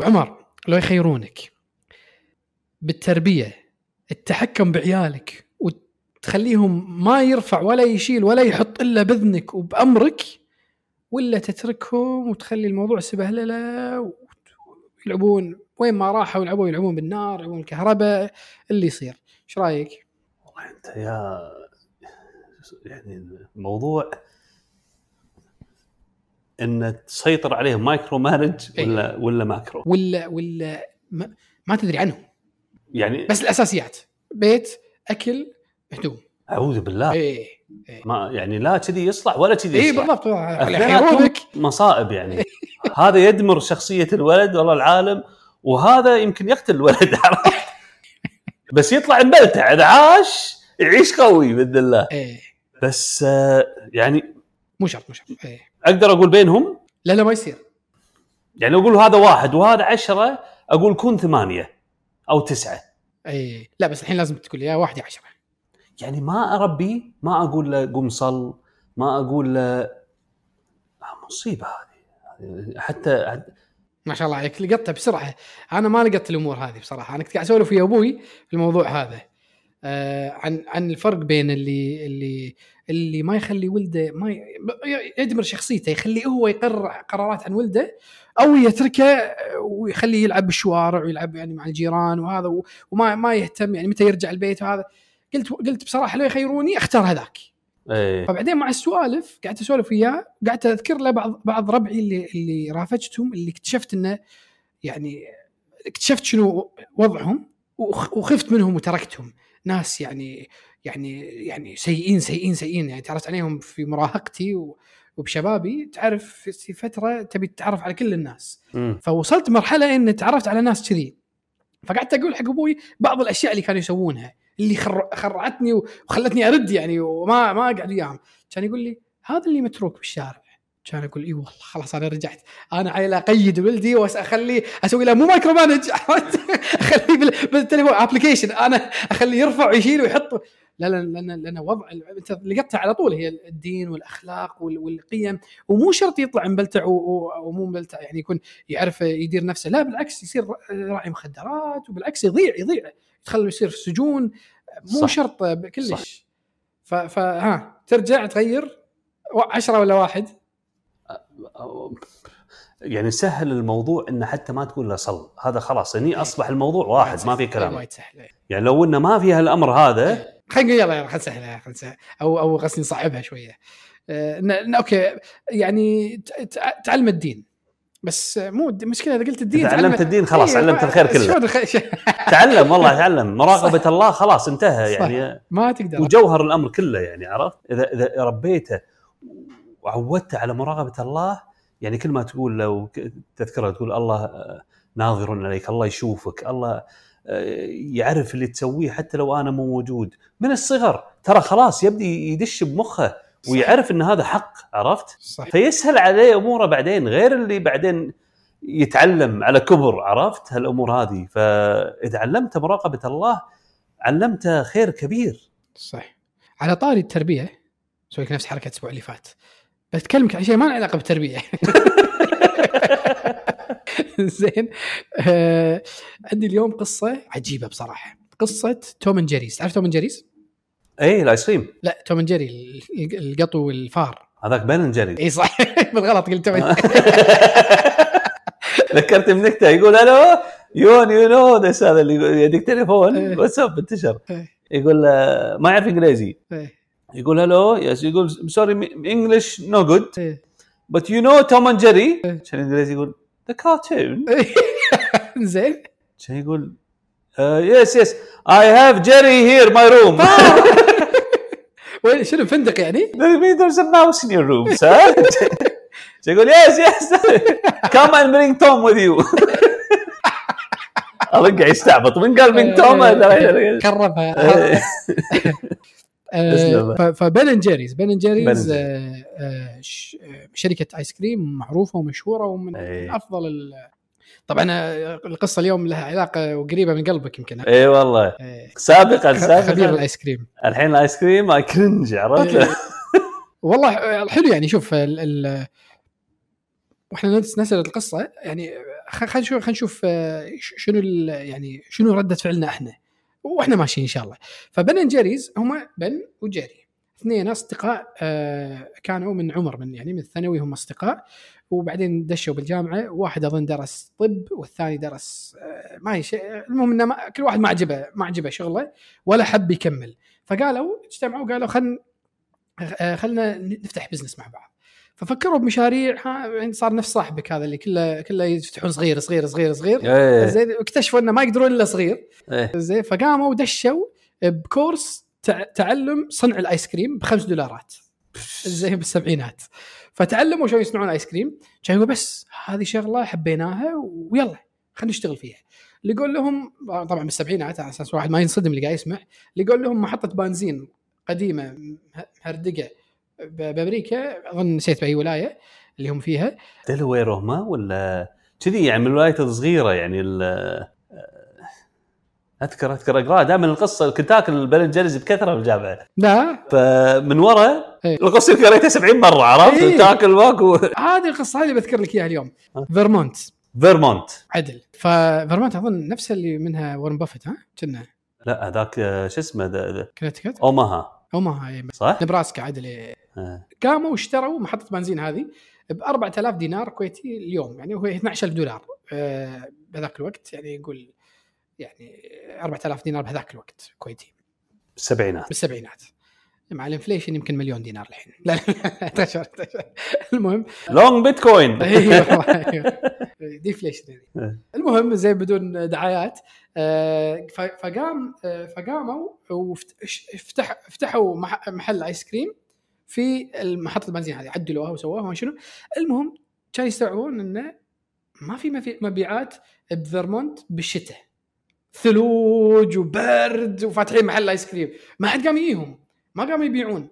ابو عمر لو يخيرونك بالتربية التحكم بعيالك وتخليهم ما يرفع ولا يشيل ولا يحط إلا بإذنك وبأمرك ولا تتركهم وتخلي الموضوع سبهللة ويلعبون وين ما راحوا يلعبون يلعبون بالنار يلعبون الكهرباء اللي يصير إيش رأيك؟ والله أنت يا يعني الموضوع إن تسيطر عليهم micro manage ولا ولا macro ولا ولا ما, ما تدري عنهم يعني بس الأساسيات. بيت أكل هدوم. أعوذ بالله. إيه ما يعني لا كذي يصلح ولا كذي اي بالضبط. مصائب يعني. هذا يدمر شخصية الولد والله العالم. وهذا يمكن يقتل الولد عرفت؟ بس يطلع مبلتع اذا عاش يعيش قوي بإذن الله. إيه. بس آه، يعني مو شرط مو شرط. إيه. أقدر أقول بينهم؟ لا لا ما يصير. يعني أقول هذا واحد وهذا عشرة أقول كون ثمانية أو تسعة. إيه لا بس الحين لازم تقول يا واحد يا عشرة. يعني ما اربيه ما أقول له قم صل ما أقول له آه، مصيبة هذه. حتى ما شاء الله عليك لقطتها بسرعة. أنا ما لقطت الأمور هذه بصراحة. أنا كنت قاعد أسولف ويا أبوي في الموضوع هذا آه عن عن الفرق بين اللي اللي اللي ما يخلي ولده ما يدمر شخصيته يخليه هو يقرر قرارات عن ولده أو يتركه ويخليه يلعب بالشوارع ويلعب يعني مع الجيران وهذا وما ما يهتم يعني متى يرجع البيت وهذا. قلت قلت بصراحة لو يخيروني أختار هذاك. إيه. فبعدين مع السوالف قعدت أسولف وياه قعدت أذكر له بعض بعض ربعي اللي اللي رافقتهم اللي اكتشفت إنه يعني اكتشفت شنو وضعهم وخ- وخفت منهم وتركتهم. ناس يعني يعني يعني سيئين سيئين سيئين. يعني تعرفت عليهم في مراهقتي و- وبشبابي. تعرف في- فترة تبي تتعرف على كل الناس. مم. فوصلت مرحلة إن تعرفت على ناس كذي. فقعدت أقول حق أبوي بعض الأشياء اللي كانوا يسوونها اللي خر... خرعتني وخلتني أرد يعني وما ما أقعد وياهم. كان يقول لي هذا اللي متروك بالشارع. كان أقول إي والله خلاص أنا رجعت. أنا عيل أقيد ولدي واخليه أسوي له مو micromanage أخليه بال- بالتليفون application أنا أخليه يرفع ويشيل ويحط. لا لا لأن لأن وضع أنت لقطتها على طول هي الدين والأخلاق وال- والقيم. ومو شرط يطلع مبلتع ومو مبلتع يعني يكون يعرف يدير نفسه. لا بالعكس يصير راعي مخدرات وبالعكس يضيع يضيع. يدخل يصير في السجون. مو صح. شرط. كلش فها ترجع تغير؟ عشرة ولا واحد؟ يعني سهل الموضوع إنه حتى ما تقول له صل. هذا خلاص هني أصبح الموضوع واحد ما في كلام. سهل يعني لو إنه ما في هالامر هذا خلينا نقول يلا يلا خلينا نسهلها خلينا نسهل أو أو قصدي نصعبها شوية. آه، ن- ن- أوكي. يعني ت- ت- تعلم الدين. بس مو المشكلة إذا قلت الدين إذا علمت تعلم- الدين خلاص إيه، علمت الخير كله. تعلم والله تعلم. مراقبة الله خلاص انتهى. يعني. ما تقدر. وجوهر الأمر كله يعني عرفت؟ إذا إذا ربيته وعودته على مراقبة الله يعني كل ما تقول لو تذكرها تقول الله آه، ناظر عليك الله يشوفك الله يعرف اللي تسويه حتى لو أنا مو موجود. من الصغر ترى خلاص يبدي يدش بمخه ويعرف إن هذا حق عرفت؟ صح. فيسهل عليه أموره بعدين غير اللي بعدين يتعلم على كبر عرفت؟ هالأمور هذه. فإذا علمته مراقبة الله علمته خير كبير. صح. على طاري التربية سوي لك نفس حركة الأسبوع اللي فات. بتكلمك عن شيء ما له علاقة بالتربية. زين. آه عندي اليوم قصة عجيبة بصراحة. قصة Tom and Jerry's. تعرف Tom and Jerry's؟ اي الآيس كريم. لا Tom and Jerry ال- القطو والفار. هذاك Ben and Jerry اي صح. بالغلط قلت Tom and ذكرت بنكتة يقول ألو يون you know this هذا اللي يقول- يديك تليفون إيه. واتساب انتشر. إيه. يقول آه، ما يعرف إنجليزي. إيه. يقول hello yes يقول sorry English no good. but you know Tom and Jerry عشان الانجليزي يقول the cartoon زين عشان يقول yes yes I have Jerry here my room وين شنو فندق يعني؟ there's a mouse in your room sir. يقول yes yes come and bring Tom with you. اظن قاعد يستعبط من قال bring Tom إيه. آه، فبن جيريز بن جيريز آه، آه، شركة آيس كريم معروفة ومشهورة ومن. من أفضل ال- طبعا القصة اليوم لها علاقة وقريبة من قلبك يمكن. اي والله. آه، سابقا خبير سابقا. الآيس كريم. الحين الآيس كريم cringe عرفت؟ إيه. والله حلو يعني شوف ال ال وإحنا نسال القصة. يعني خلينا نشوف خلينا نشوف شنو يعني شنو ردة فعلنا إحنا. وإحنا ماشيين إن شاء الله. فبن جيريز هم بن وجيري اثنين أصدقاء آه، كانوا من عمر من يعني من الثانوي هم أصدقاء. وبعدين دشوا بالجامعة واحد أظن درس طب والثاني درس آه، ما هي شيء المهم إنه كل واحد ما عجبه ما عجبه شغله ولا حب يكمل. فقالوا اجتمعوا قالوا خلينا خلنا نفتح business مع بعض. ففكروا بمشاريع ها يعني صار نفس صاحبك هذا اللي كله كله يفتحون صغير صغير صغير صغير. إيه. زين واكتشفوا إنه ما يقدرون إلا صغير. إيه. زين فقاموا ودشوا بكورس تع- تعلم صنع الآيس كريم بخمس دولارات. زين بالسبعينات. فتعلموا شلون يصنعون آيس كريم. كان يقول بس هذه شغلة حبيناها ويلا خلينا نشتغل فيها. اللي يقول لهم طبعا بالسبعينات على أساس واحد ما ينصدم اللي قاعد يسمع. اللي يقول لهم محطة بنزين قديمة مه- مهردقة. ب- بأمريكا أظن نسيت بأي ولاية اللي هم فيها. دلوير هم ولا كذي يعني من الولايات الصغيرة يعني ال- أذكر أذكر اقرا دائما القصة كنت اكل البن جلز بكثره بالجامعة لا. فمن ورا إيه. القصة يمكن قريتها 70 مرة عرفت؟ إيه. تاكل ماكو. هذه القصة هذه بذكر لك إياها اليوم. ها. فيرمونت. فيرمونت. عدل. ففيرمونت أظن نفس اللي منها وارن بافيت ها؟ كنا. لا هذاك آه، شو اسمه كنتيكت أوماها. أوماها اي صح؟ نبراسكا عدل إيه. آه. قاموا واشتروا محطه بنزين هذه ب 4000 دينار كويتي اليوم يعني هو 12000 دولار آه، بهذاك الوقت يعني يقول يعني 4000 دينار بهذاك الوقت كويتي بالسبعينات بالسبعينات مع ال inflation يمكن مليون دينار الحين لا لا. المهم long Bitcoin deflation إيه. يعني المهم زي بدون دعايات آه، فقام آه، فقاموا وفتح فتحوا مح- محل ايس كريم في محطه البنزين هذه عدلوها وسووها شنو. المهم كانوا يستوعبون انه ما في مبيعات بفيرمونت بالشتاء. ثلوج وبرد وفاتحين محل ايس كريم ما حد قام يجيهم ما قاموا يبيعون.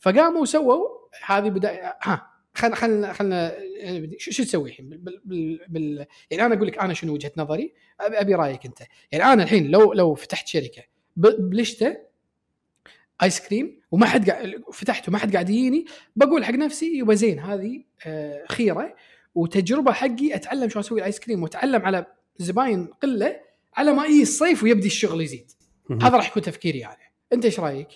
فقاموا وسووا هذه بدا ها خلنا خلنا خلنا شو شو تسوي الحين؟ بال... بال... بال... يعني أنا أقول لك أنا شنو وجهة نظري؟ ابي, أبي رأيك أنت. يعني أنا الحين لو لو فتحت شركة ب... بالشتاء آيس كريم وما حد قاعد فتحته ما حد قاعد يجيني بقول حق نفسي يبا زين هذه آه، خيرة وتجربة حقي أتعلم شلون أسوي الآيس كريم وأتعلم على زباين قلة على ما يجي الصيف ويبدي الشغل يزيد. هذا راح يكون تفكيري يعني أنت إيش رأيك؟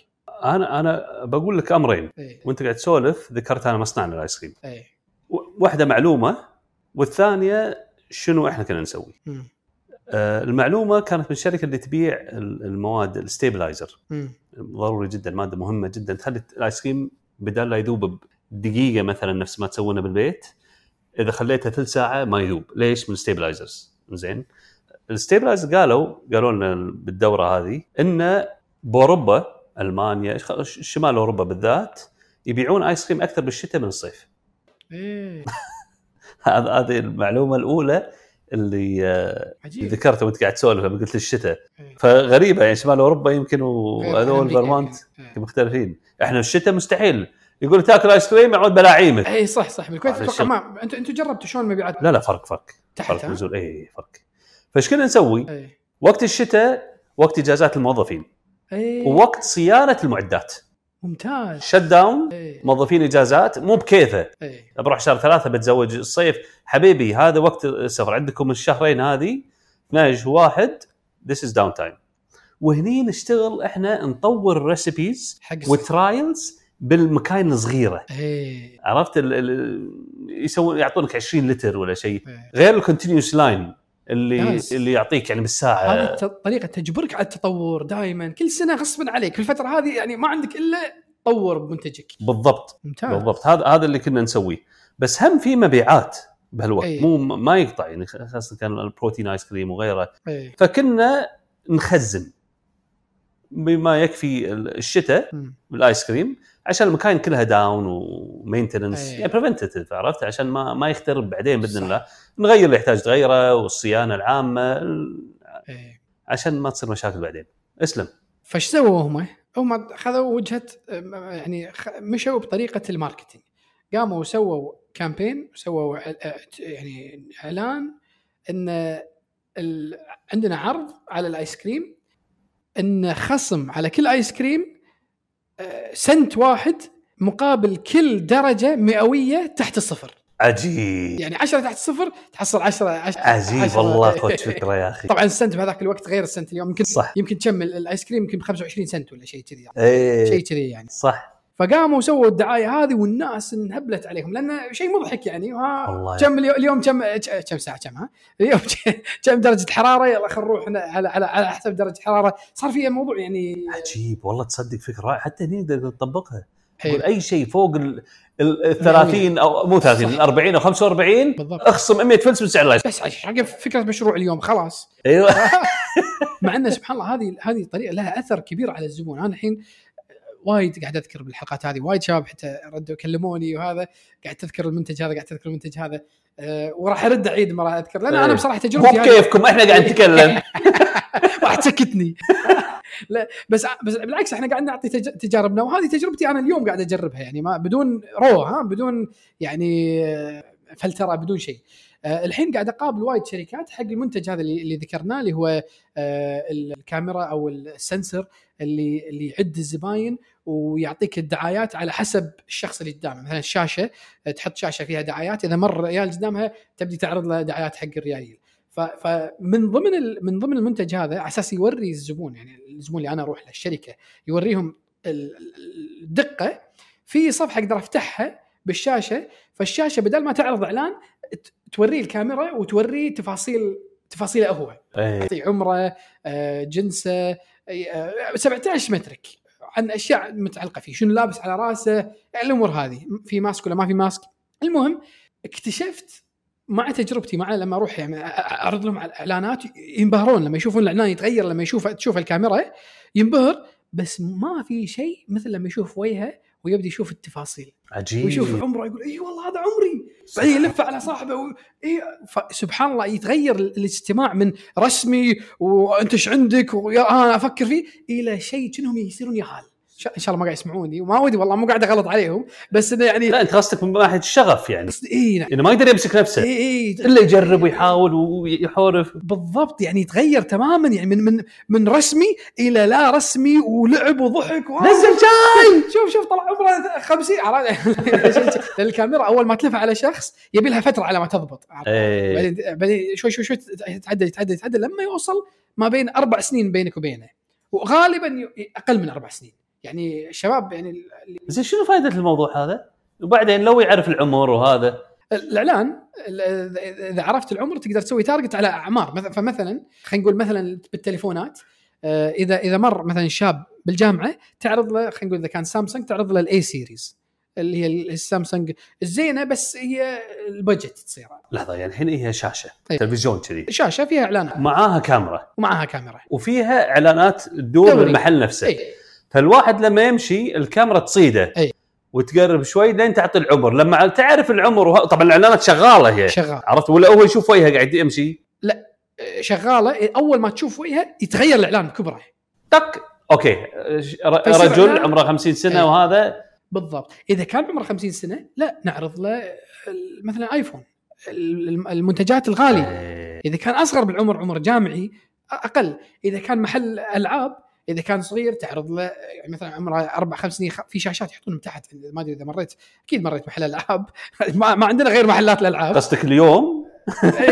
أنا أنا بقول لك أمرين. إيه. وأنت قاعد تسولف ذكرت أنا مصنعنا الآيس كريم. و- واحدة معلومة والثانية شنو إحنا كنا نسوي. آه، المعلومة كانت من الشركة اللي تبيع ال- المواد ال stabilizer. ضروري جدا مادة مهمة جدا. تخلي الآيس كريم بدال لا يذوب بدقيقة مثلا نفس ما تسوونه بالبيت إذا خليته ثلث ساعة ما يذوب. ليش؟ من ال stabilizers زين. ال stabilizer قالوا قالوا لنا بالدورة هذه ان بأوروبا ألمانيا شمال أوروبا بالذات يبيعون آيس كريم أكثر بالشتاء من الصيف. إيه. هذا هذه المعلومة الأولى اللي آه، عجيب. ذكرتها وأنت قاعد تسولف لما قلت الشتاء. إيه. فغريبة يعني شمال أوروبا يمكن غير وهذول فيرمونت. إيه. مختلفين. إحنا الشتاء مستحيل. يقول تاكل آيس كريم يعود بلاعيمك اي صح صح. بالكويت. أتوقع ما أنتوا أنتوا جربتوا شلون المبيعات لا لا فرق فرق. تحت فرق؟ نزول. اي فرق. فايش كنا نسوي؟ اي وقت الشتاء وقت إجازات الموظفين. اي ووقت صيانة المعدات. ممتاز. شت داون اي موظفين إجازات. مو بكيفه. اي بروح شهر ثلاثة بتزوج الصيف. حبيبي هذا وقت السفر. عندكم الشهرين هذه. 12 واحد. this is downtime وهني نشتغل إحنا نطور ال recipes حق وال trials بالمكاين الصغيرة. اي عرفت يسوون يعطونك 20 لتر ولا شيء. إيه. غير ال continuous line اللي Yes. اللي يعطيك يعني بالساعة هذه طريقة تجبرك على التطور دائما كل سنة غصبا عليك. في الفترة هذه يعني ما عندك إلا طور بمنتجك. بالضبط. ممتاز. بالضبط. هذا هذا اللي كنا نسويه. بس هم في مبيعات بهالوقت. أي. مو ما يقطع يعني خاصة كان ال protein ice cream وغيره. اي فكنا نخزن. بما يكفي الشتاء. بالايس كريم عشان المكاين كلها down و maintenance أي. يعني preventive عرفت عشان ما ما يخترب بعدين بإذن. الله نغير اللي يحتاج تغيره والصيانة العامة ال- اي عشان ما تصير مشاكل بعدين اسلم فايش سووا هم؟ هم خذوا وجهة يعني مشوا بطريقة ال marketing قاموا وسووا campaign سووا ع- يعني إعلان إن ال... عندنا عرض على الآيس كريم إن خصم على كل ايس كريم آه، سنت واحد مقابل كل درجة مئوية تحت الصفر عجيب يعني 10 تحت الصفر تحصل 10 10 عجيب عشرة. والله خوش فكره يا أخي طبعا السنت بهذاك الوقت غير السنت اليوم يمكن صح. يمكن ال- الايس كريم يمكن ب 25 سنت ولا شيء كذي يعني. إيه شيء كذي يعني صح فقاموا سووا الدعاية هذه والناس انهبلت عليهم لأنه شيء مضحك يعني ها. كم اليوم, اليوم كم كم ساعة كم ها اليوم كم درجة حرارة يلا خلينا نروح على على على حسب درجة حرارة صار في الموضوع يعني عجيب والله تصدق فكرة. حتى هني نقدر نطبقها. نقول أي شيء فوق ال ال- ال 30 أو مو 30 صح. ال 40 أو 45 بالضبط. أخصم 100 فلس من سعر الايس بس حق فكرة مشروع اليوم خلاص أيوه مع انه سبحان الله هذه هذه الطريقة لها أثر كبير على الزبون أنا الحين وايد قاعد أذكر بالحلقات هذه وايد شباب حتى ردوا كلموني وهذا قاعد تذكر المنتج هذا قاعد تذكر المنتج هذا. أه وراح أرد اعيد مرة أذكر لأن أنا إيه. بصراحة مو تجربتي هذه بكيفكم إحنا قاعد نتكلم. راح تسكتني لا بس بس بالعكس إحنا قاعد نعطي تج- تجاربنا وهذه تجربتي أنا اليوم قاعد أجربها يعني ما بدون رو ها بدون يعني آه، فلتره بدون شيء. آه، الحين قاعد أقابل وايد شركات حق المنتج هذا اللي, ذكرناه اللي هو آه، الكاميرا أو السنسر اللي اللي يعد الزباين ويعطيك الدعايات على حسب الشخص اللي قدامه. مثلا الشاشة آه، تحط شاشة فيها دعايات إذا مر ريال قدامها تبدي تعرض له دعايات حق الريايل. ف- فمن ضمن من ضمن المنتج هذا على أساس يوري الزبون يعني الزبون اللي أنا أروح له الشركة يوريهم ال- ال- الدقة في صفحة أقدر أفتحها بالشاشة فالشاشة بدل ما تعرض إعلان توريه الكاميرا وتوريه تفاصيل تفاصيله هو. يعطي عمره آه، جنسه آه، 17 مترك عن أشياء متعلقة فيه شنو لابس على رأسه الأمور هذه. في ماسك ولا ما في ماسك. المهم اكتشفت مع تجربتي معه لما أروح يعني أعرض لهم على الإعلانات ينبهرون لما يشوفون الإعلان يتغير لما يشوف تشوف الكاميرا ينبهر بس ما في شيء مثل لما يشوف وجهه ويبدأ يشوف التفاصيل. عجيب. ويشوف عمره يقول اي والله هذا عمري. بعدين يلف على صاحبه و... إيه سبحان الله يتغير الاجتماع من رسمي وأنت إيش عندك ويا أنا أفكر فيه إلى شيء كأنهم يصيرون يهال إن شاء الله ما قاعد يسمعوني وما ودي والله مو قاعد أغلط عليهم بس إنه يعني لا أنت قصدك من ناحيه الشغف يعني. اي نعم. إنه ما يقدر يمسك نفسه. اي اي إلا يجرب ويحاول ويحورف. بالضبط يعني يتغير تماما يعني من من من رسمي إلى لا رسمي ولعب وضحك. نزل شاي! شوف عمره 50 عرفت الكاميرا أول ما تلفها على شخص يبي لها فترة على ما تضبط؟ إيه. بعدين بعدين شوي شوي شوي يتعدل يتعدل يتعدل لما يوصل ما بين أربع سنين بينك وبينه وغالبا أقل من أربع سنين يعني الشباب يعني زين شنو فائده الموضوع هذا؟ وبعدين لو يعرف العمر وهذا الإعلان ال- إذا عرفت العمر تقدر تسوي target على أعمار مثلا فمثلا خلينا نقول مثلا بالتليفونات اذا إذا مر مثلا شاب بالجامعة تعرض له خلينا نقول إذا كان سامسونج تعرض له ال A series اللي هي السامسونج الزينة بس هي البادجت تصير. لحظة يعني الحين هي شاشة أي. تلفزيون كذي. شاشة فيها إعلانات. معاها كاميرا. ومعها كاميرا. وفيها إعلانات تدور دوري. بالمحل نفسه. أي. فالواحد لما يمشي الكاميرا تصيده. أي. وتقرب شوي لين تعطي العمر. لما تعرف العمر وه... طبعا الإعلانات شغالة هي. شغال. عرفت؟ ولا هو يشوف وجهه قاعد يمشي؟ شغالة أول ما تشوف وجهه يتغير الإعلان بكبره. طق okay. رجل. عمره 50 سنة أي. وهذا. بالضبط. إذا كان عمره 50 سنة لا نعرض له مثلا آيفون ال- المنتجات الغالية. إيه. إذا كان أصغر بالعمر عمر جامعي أقل. إذا كان محل ألعاب إذا كان صغير تعرض له يعني مثلا عمره أربع خمس سنين في شاشات يحطونهم تحت. ما أدري إذا مريت. أكيد مريت محل ألعاب. ما, ما عندنا غير محلات الألعاب. قصدك اليوم؟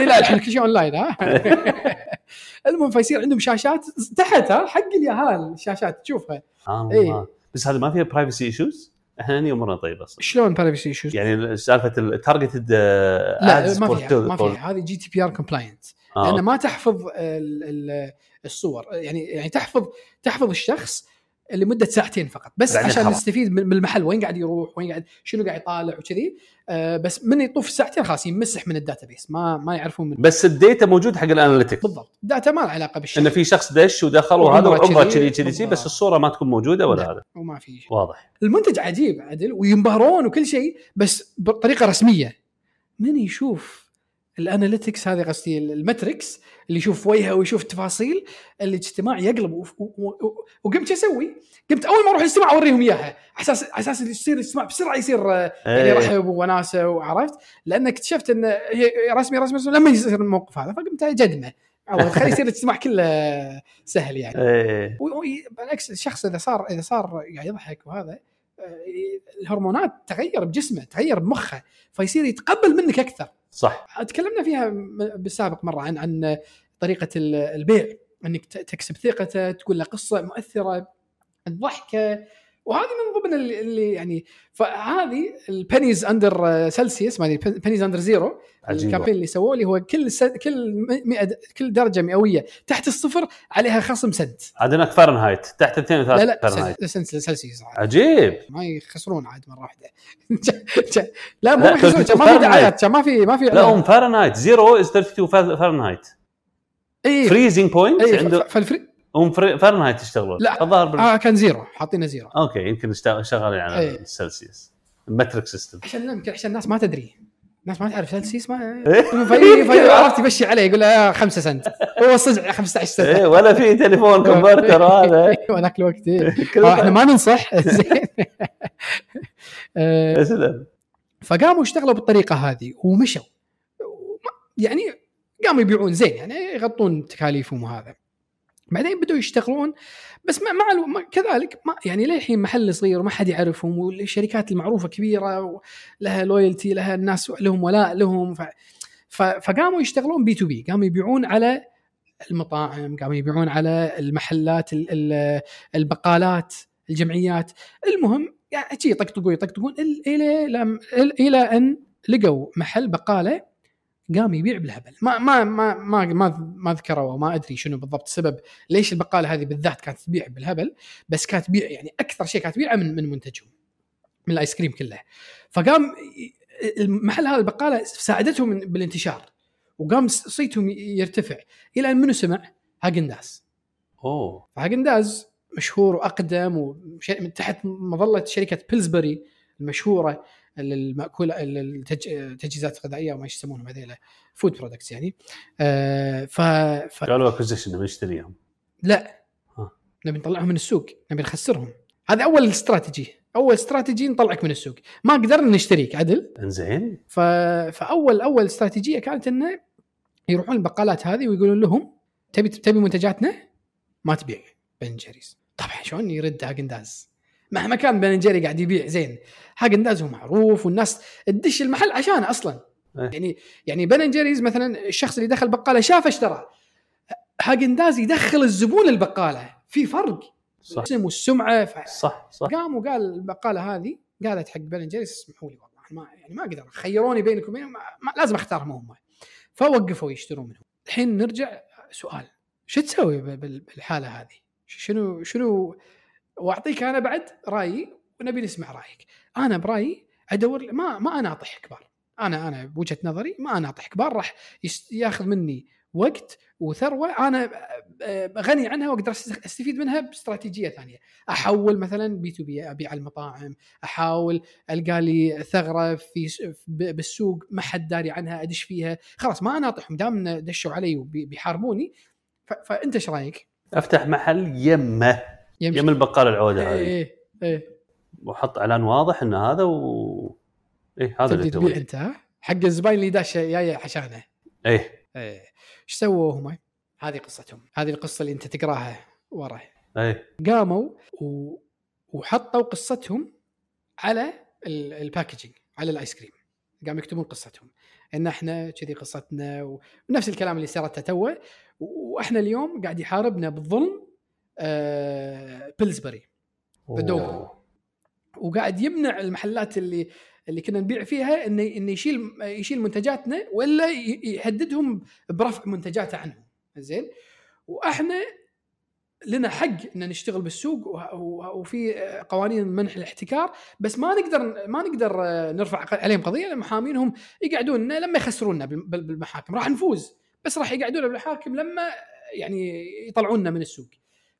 لا الحين كل شيء اونلاين ها؟ المهم فيصير عندهم شاشات تحت ها؟ حق اليهال شاشات تشوفها إيه. الله بس هذا ما فيها privacy issues إحنا هني أمورنا طيب أصلا. شلون privacy issues؟ يعني سالفة ال targeted لا ما فيها ما فيها. هذه GDPR compliant آه. لأن ما تحفظ ال- ال- الصور. يعني يعني تحفظ تحفظ الشخص لمدة ساعتين فقط. بس عشان خلاص. نستفيد من المحل وين قاعد يروح؟ وين قاعد شنو قاعد يطالع؟ وكذي. آه بس من يطوف ساعتين خلاص يمسح من ال database. ما ما يعرفون من بس ال data موجود حق ال analytics. بالضبط. data ما له علاقة بالشيء. انه في شخص دش ودخل وهذا وعمره كذي. كذي بس. الصورة ما تكون موجودة ولا لا. هذا. وما في شيء. واضح. المنتج عجيب عدل وينبهرون وكل شيء بس بطريقة رسمية. من يشوف ال analytics هذه قصدي ال metrics اللي يشوف وجهه ويشوف تفاصيل الاجتماع يقلب وقمت أسوي؟ قمت أول ما أروح الاجتماع أوريهم إياها على أساس على أساس يصير الاجتماع بسرعة يصير آه، يعني إيه. رحب ووناسه وعرفت؟ لأن اكتشفت إن هي رسمي رسمي, لما يصير الموقف هذا فقمت أجدمه عوض خلي يصير الاجتماع كله سهل يعني و- و- بالعكس الشخص إذا صار إذا صار قاعد يضحك وهذا آه، الهرمونات تغير بجسمه تغير بمخه فيصير يتقبل منك أكثر صح. تكلمنا فيها بالسابق مرة عن عن طريقة ال- البيع. إنك تكسب ثقته تقول له قصة مؤثرة الضحكه وهذه من ضمن اللي, اللي يعني فهذه ال pennies under Celsius ادري pennies under zero ال campaign اللي سووه اللي هو كل س... كل 100 كل درجة مئوية تحت الصفر عليها خصم سنت عاد هناك تحت 203 لا لا سنت سلسيوس. عجيب. ما يخسرون عاد مرة واحدة. لا مو يخسرون ما في. دعايات ما في ما في لا هم فahrenheit زيرو از 32 فahrenheit اي فريزنج بوينت عنده فالفري هم فahrenheit يشتغلون لا. الظاهر بال... آه كان زيرو. حاطينه زيرو. أوكي يمكن شغالين على إيه. السلسيوس. المترك سيستم. عشان يمكن عشان الناس ما تدري. الناس ما تعرف سلسيوس ما إيه. في في عرفت يمشي عليه يقول له 5 سنت. هو صدع 15 سنة. إيه ولا في تليفون كونفرتر هذا. وذاك الوقت إيه. كل آه، إحنا ما ننصح. زين. آه، اسلم فقاموا اشتغلوا بالطريقة هذه ومشوا. يعني قاموا يبيعون زين يعني يغطون تكاليفهم وهذا. بعدين بدوا يشتغلون بس مع, كذلك ما يعني للحين محل صغير وما حد يعرفهم والشركات المعروفة كبيرة ولها loyalty لها الناس لهم ولاء لهم ف... فقاموا يشتغلون B to B قاموا يبيعون على المطاعم قاموا يبيعون على المحلات ال- ال- البقالات الجمعيات. المهم يعني شي يطقطقون يطقطقون إل- إلى إلى أن لقوا محل بقالة قام يبيع بالهبل. ما ما ما ما ما, ما ذكروا وما أدري شنو بالضبط السبب ليش البقالة هذه بالذات كانت تبيع بالهبل بس كانت تبيع يعني أكثر شيء كانت تبيعه من من منتجهم من الآيس كريم كله. فقام المحل هذا البقالة ساعدتهم بالانتشار وقام صيتهم يرتفع. إلى أن منو سمع؟ هاجنداز أوه. فهاجنداز مشهور وأقدم وش- من تحت مظلة شركة بيلزبري المشهورة. للمأكولة التجهيزات الغذائيه وما إيش يسمونهم هذيلا food products يعني. آه ف... ف... قالوا acquisition نشتريهم. لا. نبي نطلعهم من السوق نبي نخسرهم. هذا أول استراتيجي أول استراتيجي نطلعك من السوق. ما قدرنا نشتريك عدل. إنزين. ف... فأول أول استراتيجيه كانت إنه يروحون البقالات هذه ويقولون لهم تبي تبي منتجاتنا؟ ما تبيع. بن جيريز طبعا شلون يرد هاجنداز مهما كان بن جيري قاعد يبيع زين. هاجنداز هو معروف والناس تدش المحل عشانه أصلا. إيه. يعني يعني بن جيريز مثلا الشخص اللي دخل بقالة شافه اشترى هاجنداز يدخل الزبون البقالة. في فرق. صح. الاسم والسمعة ف... صح صح. قام وقال البقالة هذه قالت حق بن جيريس اسمحوا لي والله ما يعني ما أقدر. خيروني بينكم وبين ما ما لازم أختارهم هم. فوقفوا يشترون منهم. الحين نرجع سؤال. شو تسوي بالحالة هذه؟ شنو شنو وأعطيك أنا بعد رأيي ونبي نسمع رأيك. أنا برأيي أدور ما ما اناطح كبار أنا أنا بوجهة نظري ما اناطح كبار راح ياخذ مني وقت وثروة. أنا آه، غني عنها وأقدر أستفيد منها باستراتيجية ثانية. أحول مثلا B to B أبيع المطاعم. أحاول ألقى لي ثغرة في بالسوق ما حد داري عنها أدش فيها. خلاص ما اناطحهم دام دشوا علي وبيحاربوني فأنت إيش رأيك؟ أفتح محل يمه. يمشي. يم البقالة العودة هذه. إيه إيه. وحط إعلان واضح إن هذا و إيه هذا اللي تبيع أنت ها؟ حق الزباين اللي داشه جاية عشانه. إيه. إيه. إيش سووا هم؟ هذه قصتهم. هذه القصة اللي أنت تقراها ورا. إيه. قاموا و... وحطوا قصتهم على ال- ال packaging على الآيس كريم. قاموا يكتبون قصتهم. إن إحنا كذي قصتنا. ونفس الكلام اللي سيرته توه وإحنا اليوم قاعد يحاربنا بالظلم آه... Pillsbury Doughboy. أوه. وقاعد يمنع المحلات اللي اللي كنا نبيع فيها انه إنه يشيل يشيل منتجاتنا ولا يهددهم برفع منتجاته عنهم. زين؟ وأحنا لنا حق إن نشتغل بالسوق وفي قوانين منح الاحتكار بس ما نقدر ما نقدر نرفع عليهم قضية لأن محامينهم يقعدون لما يخسرونا بال- بالمحاكم. راح نفوز بس راح يقعدونا بالمحاكم لما يعني يطلعونا من السوق.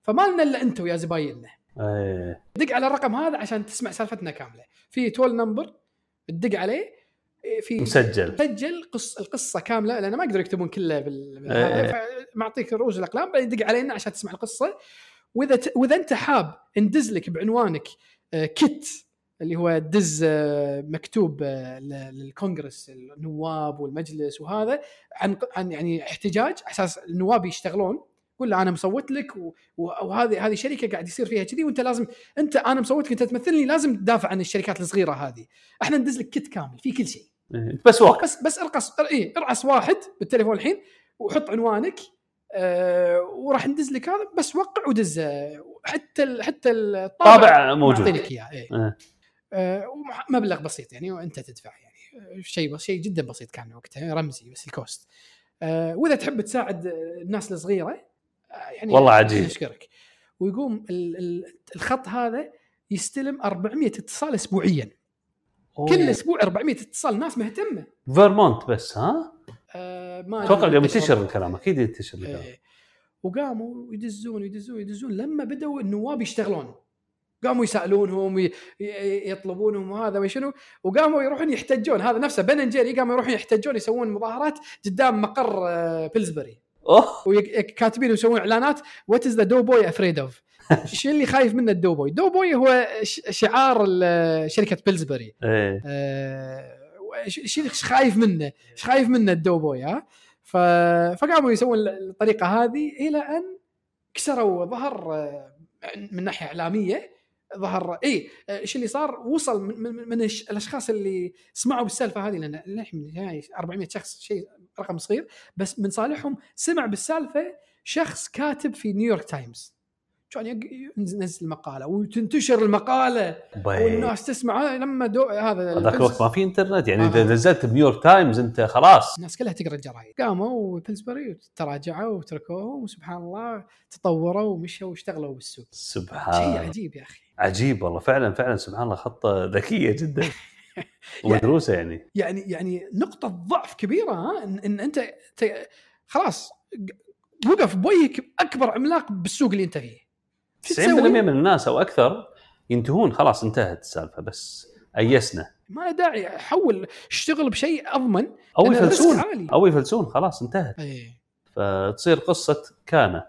فما لنا إلا أنتم يا زبايننا إيه. دق على الرقم هذا عشان تسمع سالفتنا كاملة. في toll number تدق عليه إيه، في مسجل. سجل قص القصة كاملة لأن ما يقدروا يكتبون كله بال... بال... إيه. هذا، فمعطيك رؤوس الأقلام بعدين دق علينا عشان تسمع القصة. وإذا ت... وإذا أنت حاب ندز لك بعنوانك آه، kit اللي هو دز آه، مكتوب للكونغرس النواب والمجلس وهذا عن عن يعني احتجاج على أساس النواب يشتغلون. قول له أنا مصوت لك وهذه هذه شركة قاعد يصير فيها كذي وأنت لازم أنت أنا مصوت لك أنت تمثلني لازم تدافع عن الشركات الصغيرة هذه. إحنا ندز لك kit كامل في كل شيء. إيه، بس وقت بس بس ارقص اي ارعس واحد بالتليفون الحين وحط عنوانك آه وراح ندز لك هذا بس وقع ودز آه، حتى ال حتى الطابع طابع موجود. معطينك إياه إيه. إيه. آه ومح- مبلغ بسيط يعني وأنت تدفع يعني. شيء بس شيء جدا بسيط كان وقتها رمزي بس ال cost. آه وإذا تحب تساعد الناس الصغيرة يعني والله عجيب. نشكرك ويقوم ال- ال- الخط هذا يستلم 400 اتصال اسبوعيا. كل أسبوع 400 اتصال ناس مهتمة. فيرمونت بس ها؟ آه ما أتوقع إيش ينتشر. الكلام أكيد ينتشر الكلام. إيه. وقاموا يدزون يدزون يدزون. لما بدأوا النواب يشتغلون. قاموا يسألونهم يطلبونهم وهذا وشنو وقاموا يروحون يحتجون. هذا نفسه بن جيري قاموا يروحون يحتجون يسوون مظاهرات قدام مقر آه، Pillsbury أوه. وكاتبين ويسوون إعلانات what is the Doughboy afraid of شو اللي خايف منه ال Doughboy، Doughboy هو شعار شركة Pillsbury إيه. آه، ش- ش- إيش خايف منه؟ إيش خايف منه ال Doughboy ها؟ ف... فقاموا يسوون الطريقة هذه إلى أن كسروا ظهر آه، من ناحية إعلامية ظهر إي إيش اللي صار؟ وصل من, من, من الأشخاص اللي سمعوا بالسالفة هذه لأن للحين يعني 400 شخص شيء رقم صغير بس من صالحهم سمع بالسالفة شخص كاتب في نيويورك تايمز. كان ينزل المقالة وتنتشر المقالة بي. والناس تسمع لما دو هذا ذاك الوقت ما في إنترنت يعني آه. إذا نزلت بنيويورك تايمز أنت خلاص. الناس كلها تقرأ الجرايد. قاموا و Pillsbury تراجعوا وتركوهم وسبحان الله تطوروا ومشوا واشتغلوا بالسوق. شيء سبحان عجيب يا أخي. عجيب والله. فعلا فعلا سبحان الله خطة ذكية جدا. ومدروسة يعني يعني. يعني نقطة ضعف كبيرة ها ان, إن أنت خلاص وقف بوجهك اكبر عملاق بالسوق اللي أنت فيه. شو 90% تسوي؟ من الناس أو أكثر ينتهون خلاص انتهت السالفة بس أيسنا. ما داعي حول اشتغل بشيء أضمن أو يفلسون. أو يفلسون خلاص انتهت. إيه. فتصير قصة كان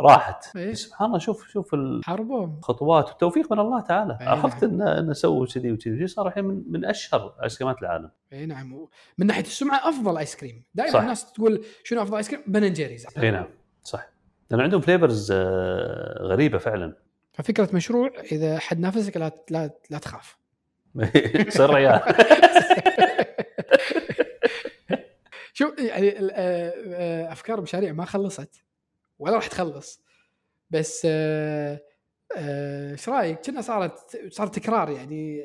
راحت. إيه. سبحان الله شوف شوف الخطوات والتوفيق من الله تعالى. أي خفت ان إن سووا كذي وكذي. صار الحين من, من أشهر آيس كريمات العالم. اي نعم. من ناحية السمعة أفضل آيس كريم. دائما صح. الناس تقول شنو أفضل آيس كريم؟ Ben Jerry's اي نعم. صح. لأن عندهم flavors غريبة فعلا. ففكرة مشروع إذا حد نافسك لا لا لا تخاف. صير ريال شوف يعني آه، آه، أفكار مشاريع ما خلصت. ولا راح تخلص. بس آه، آه، إيش رأيك؟ كنا صارت صار تكرار يعني.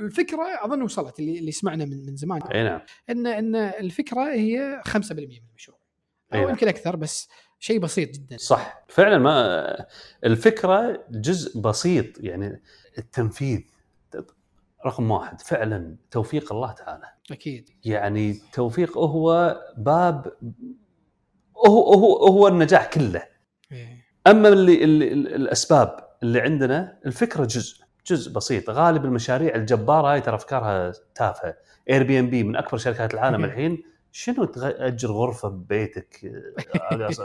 الفكرة أظن وصلت اللي اللي سمعنا من من زمان. أي نعم. إن إن الفكرة هي 5% من المشروع. أو نعم. يمكن أكثر بس شيء بسيط جدا. صح. فعلا ما الفكرة جزء بسيط يعني التنفيذ رقم واحد. فعلا توفيق الله تعالى. أكيد. يعني توفيق هو باب هو هو هو النجاح كله. إيه. أما اللي, اللي الأسباب اللي عندنا الفكرة جزء جزء بسيط. غالب المشاريع الجبارة هاي ترى أفكارها تافهة. Airbnb من أكبر شركات العالم الحين. شنو تأجر غرفة ببيتك؟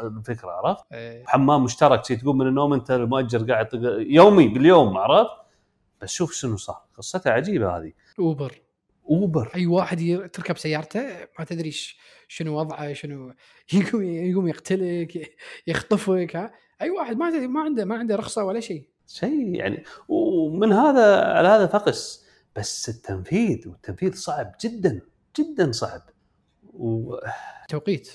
الفكرة عرفت؟ إيه. حمام مشترك تقوم من النوم أنت المؤجر قاعد يومي باليوم عرفت؟ بس شوف شنو صار. قصتها عجيبة هذه. Uber. Uber. أي واحد تركب سيارته ما تدري ش- شنو وضعه شنو يقوم يقوم يقتلك يخطفك ها؟ أي واحد ما ما عنده ما عنده رخصة ولا شيء. شيء يعني ومن هذا على هذا فقس. بس التنفيذ والتنفيذ صعب جدا جدا صعب. و- توقيت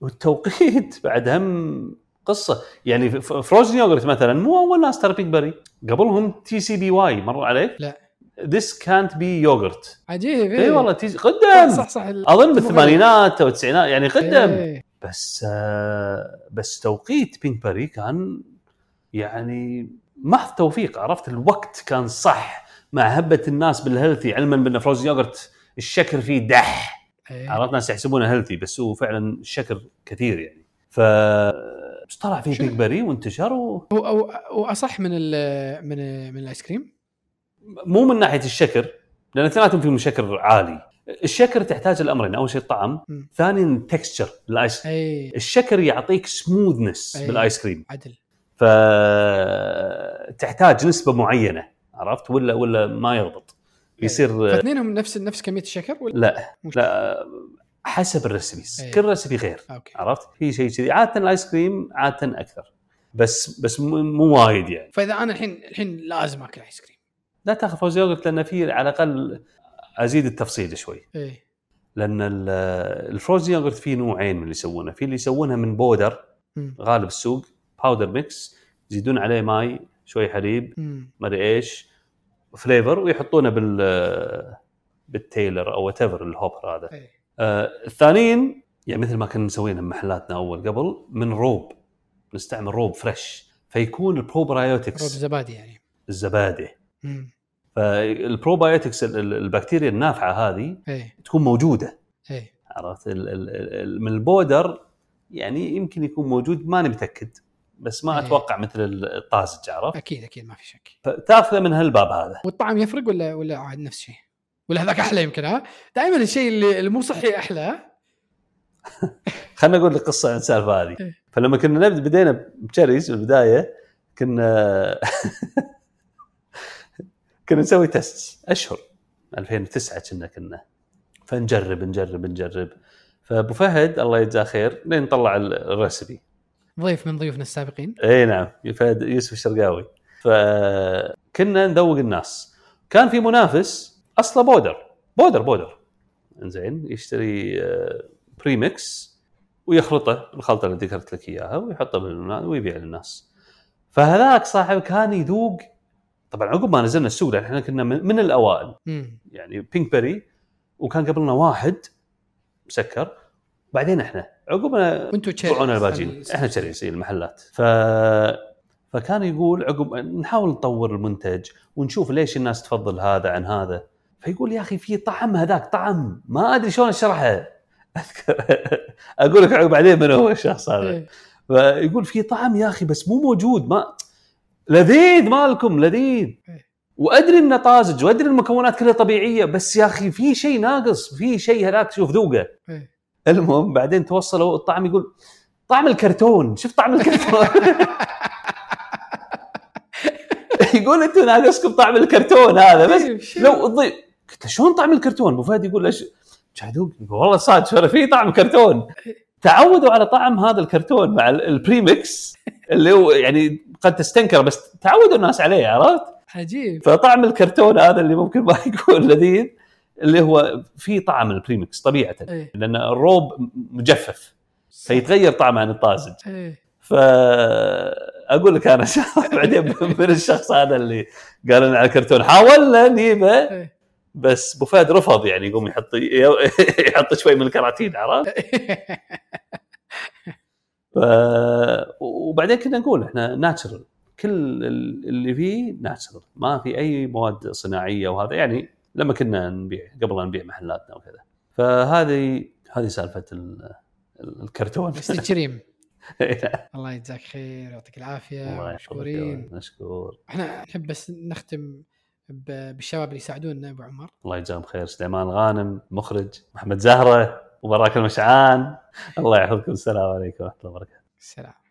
والتوقيت بعد هم قصة. يعني frozen yogurt مثلا مو أول ناس ترى Pinkberry قبلهم TCBY مر عليك؟ لا. ذس كانت بي يوغرت عجيب اي والله تي صح قدم. صح, صح أظن بالثمانينات أو التسعينات يعني قدم. إيه. بس آه، بس توقيت Pinkberry كان يعني محض توفيق عرفت؟ الوقت كان صح. مع هبه الناس بال healthy علما بأن frozen yogurt الشكر فيه دح. إيه. عرفت؟ ناس يحسبونه healthy بس هو فعلا الشكر كثير يعني. ف بس طلع فيه؟ Pinkberry وانتشر و... واصح من ال من من الآيس كريم؟ مو من ناحية الشكر لأن اثنيناتهم فيهم شكر عالي. الشكر تحتاج لأمرين أول شيء الطعم. ثانيا ال texture الايس أي. الشكر يعطيك smoothness. بالآيس كريم. عدل. فتحتاج نسبة معينة عرفت؟ ولا ولا ما يضبط يصير فاثنينهم نفس نفس كمية الشكر ولا؟ لا مش- لا حسب ال recipes. كل recipe غير okay. عرفت؟ في شيء كذي. عادة الآيس كريم عادة أكثر. بس بس مو وايد يعني. فإذا أنا الحين الحين لازم آكل آيس كريم. لا تاخذ frozen yogurt لأن في على الأقل أزيد التفصيل شوي. إيه. لأن ال- ال frozen yogurt فيه نوعين من اللي يسوونه. في اللي يسوونها من powder. غالب السوق powder mix يزيدون عليه ماي شوي حليب. ما أدري إيش flavor ويحطونه بال بال chiller أو whatever ال hopper هذا. إيه. آه الثانيين يعني مثل ما كنا مسوينها بمحلاتنا أول قبل من روب. نستعمل روب fresh فيكون روب ال probiotics زبادي يعني. الزباده مم. فال probiotics ال- ال- البكتيريا النافعة هذه إيه تكون موجودة إيه عرفت ال- ال- ال- من ال powder يعني يمكن يكون موجود ماني متأكد بس ما إيه. أتوقع مثل الطازج عرفت أكيد أكيد ما في شك فتأخذه من هالباب هذا والطعم يفرق ولا ولا عاد نفس الشيء؟ ولا هذاك أحلى يمكن ها؟ دائما الشيء اللي مو صحي أحلى؟ خليني أقول لك قصة عن السالفة هذه إيه. فلما كنا نبدا بدينا ب cherries بالبدايه كنا كنا نسوي test أشهر. 2009 كنا كنا. فنجرب نجرب نجرب. فأبو فهد الله يجزاه خير لين نطلع ال- recipe ضيف من ضيوفنا السابقين. إي نعم فهد يوسف الشرقاوي. فكنا نذوق الناس. كان في منافس أصله بودر. بودر بودر. إنزين يشتري آه، premix ويخلطه الخلطه اللي ذكرت لك إياها ويحطه ويبيع للناس. فهذاك صاحب كان يذوق طبعا عقب ما نزلنا السوق لأن إحنا كنا من من الأوائل. امم يعني Pinkberry وكان قبلنا واحد مسكر بعدين إحنا وأنتم تشيري طلعونا الباجين. إحنا تشيريز إي، المحلات. ف فكان يقول عقب نحاول نطور المنتج ونشوف ليش الناس تفضل هذا عن هذا. فيقول يا أخي في طعم هذاك طعم ما أدري شلون أشرحه. أذكر. أقول لك عقب بعدين من هو الشخص هذا. إيه. فيقول في طعم يا أخي بس مو موجود ما لذيذ مالكم لذيذ. إيه. وأدري إنه طازج وأدري المكونات كلها طبيعية بس يا أخي في شيء ناقص في شيء هذاك شوف ذوقه. إيه. المهم بعدين توصلوا الطعم يقول طعم الكرتون. شوف طعم الكرتون. يقول أنتم ناقصكم طعم الكرتون هذا بس إيه، شو؟ لو الضيف قلت له شلون طعم الكرتون؟ أبو فهد يقول يذوق يقول والله صادق ترى في طعم كرتون. تعودوا على طعم هذا الكرتون مع ال- ال premix اللي هو يعني قد تستنكر بس تعودوا الناس عليه عرفت؟ عجيب فطعم الكرتون هذا اللي ممكن ما يكون لذيذ اللي هو في طعم ال premix طبيعة إيه. لأن الروب مجفف فيتغير طعمه عن الطازج إيه. فأقول لك أنا بعدين من الشخص هذا اللي قال لنا على الكرتون حاولنا نجيبه إيه. بس أبو فهد رفض يعني يقوم يحط يحط شوي من الكراتين عرفت؟ ف... وبعدين كنا نقول إحنا ناتشرال كل اللي فيه ناتشرال ما في أي مواد صناعية وهذا. يعني لما كنا نبيع قبل نبيع محلاتنا وكذا. فهذه هذه سالفة ال- الكرتون. بس كريم الله يجزاك خير ويعطيك العافية. الله مشكورين. مشكور. إحنا نحب بس نختم بالشباب اللي يساعدونا أبو عمر. الله يجزاهم خير. سليمان غانم مخرج. محمد زهرة. وبراك المشعان. الله يحفظكم. السلام عليكم ورحمة الله وبركاته. السلام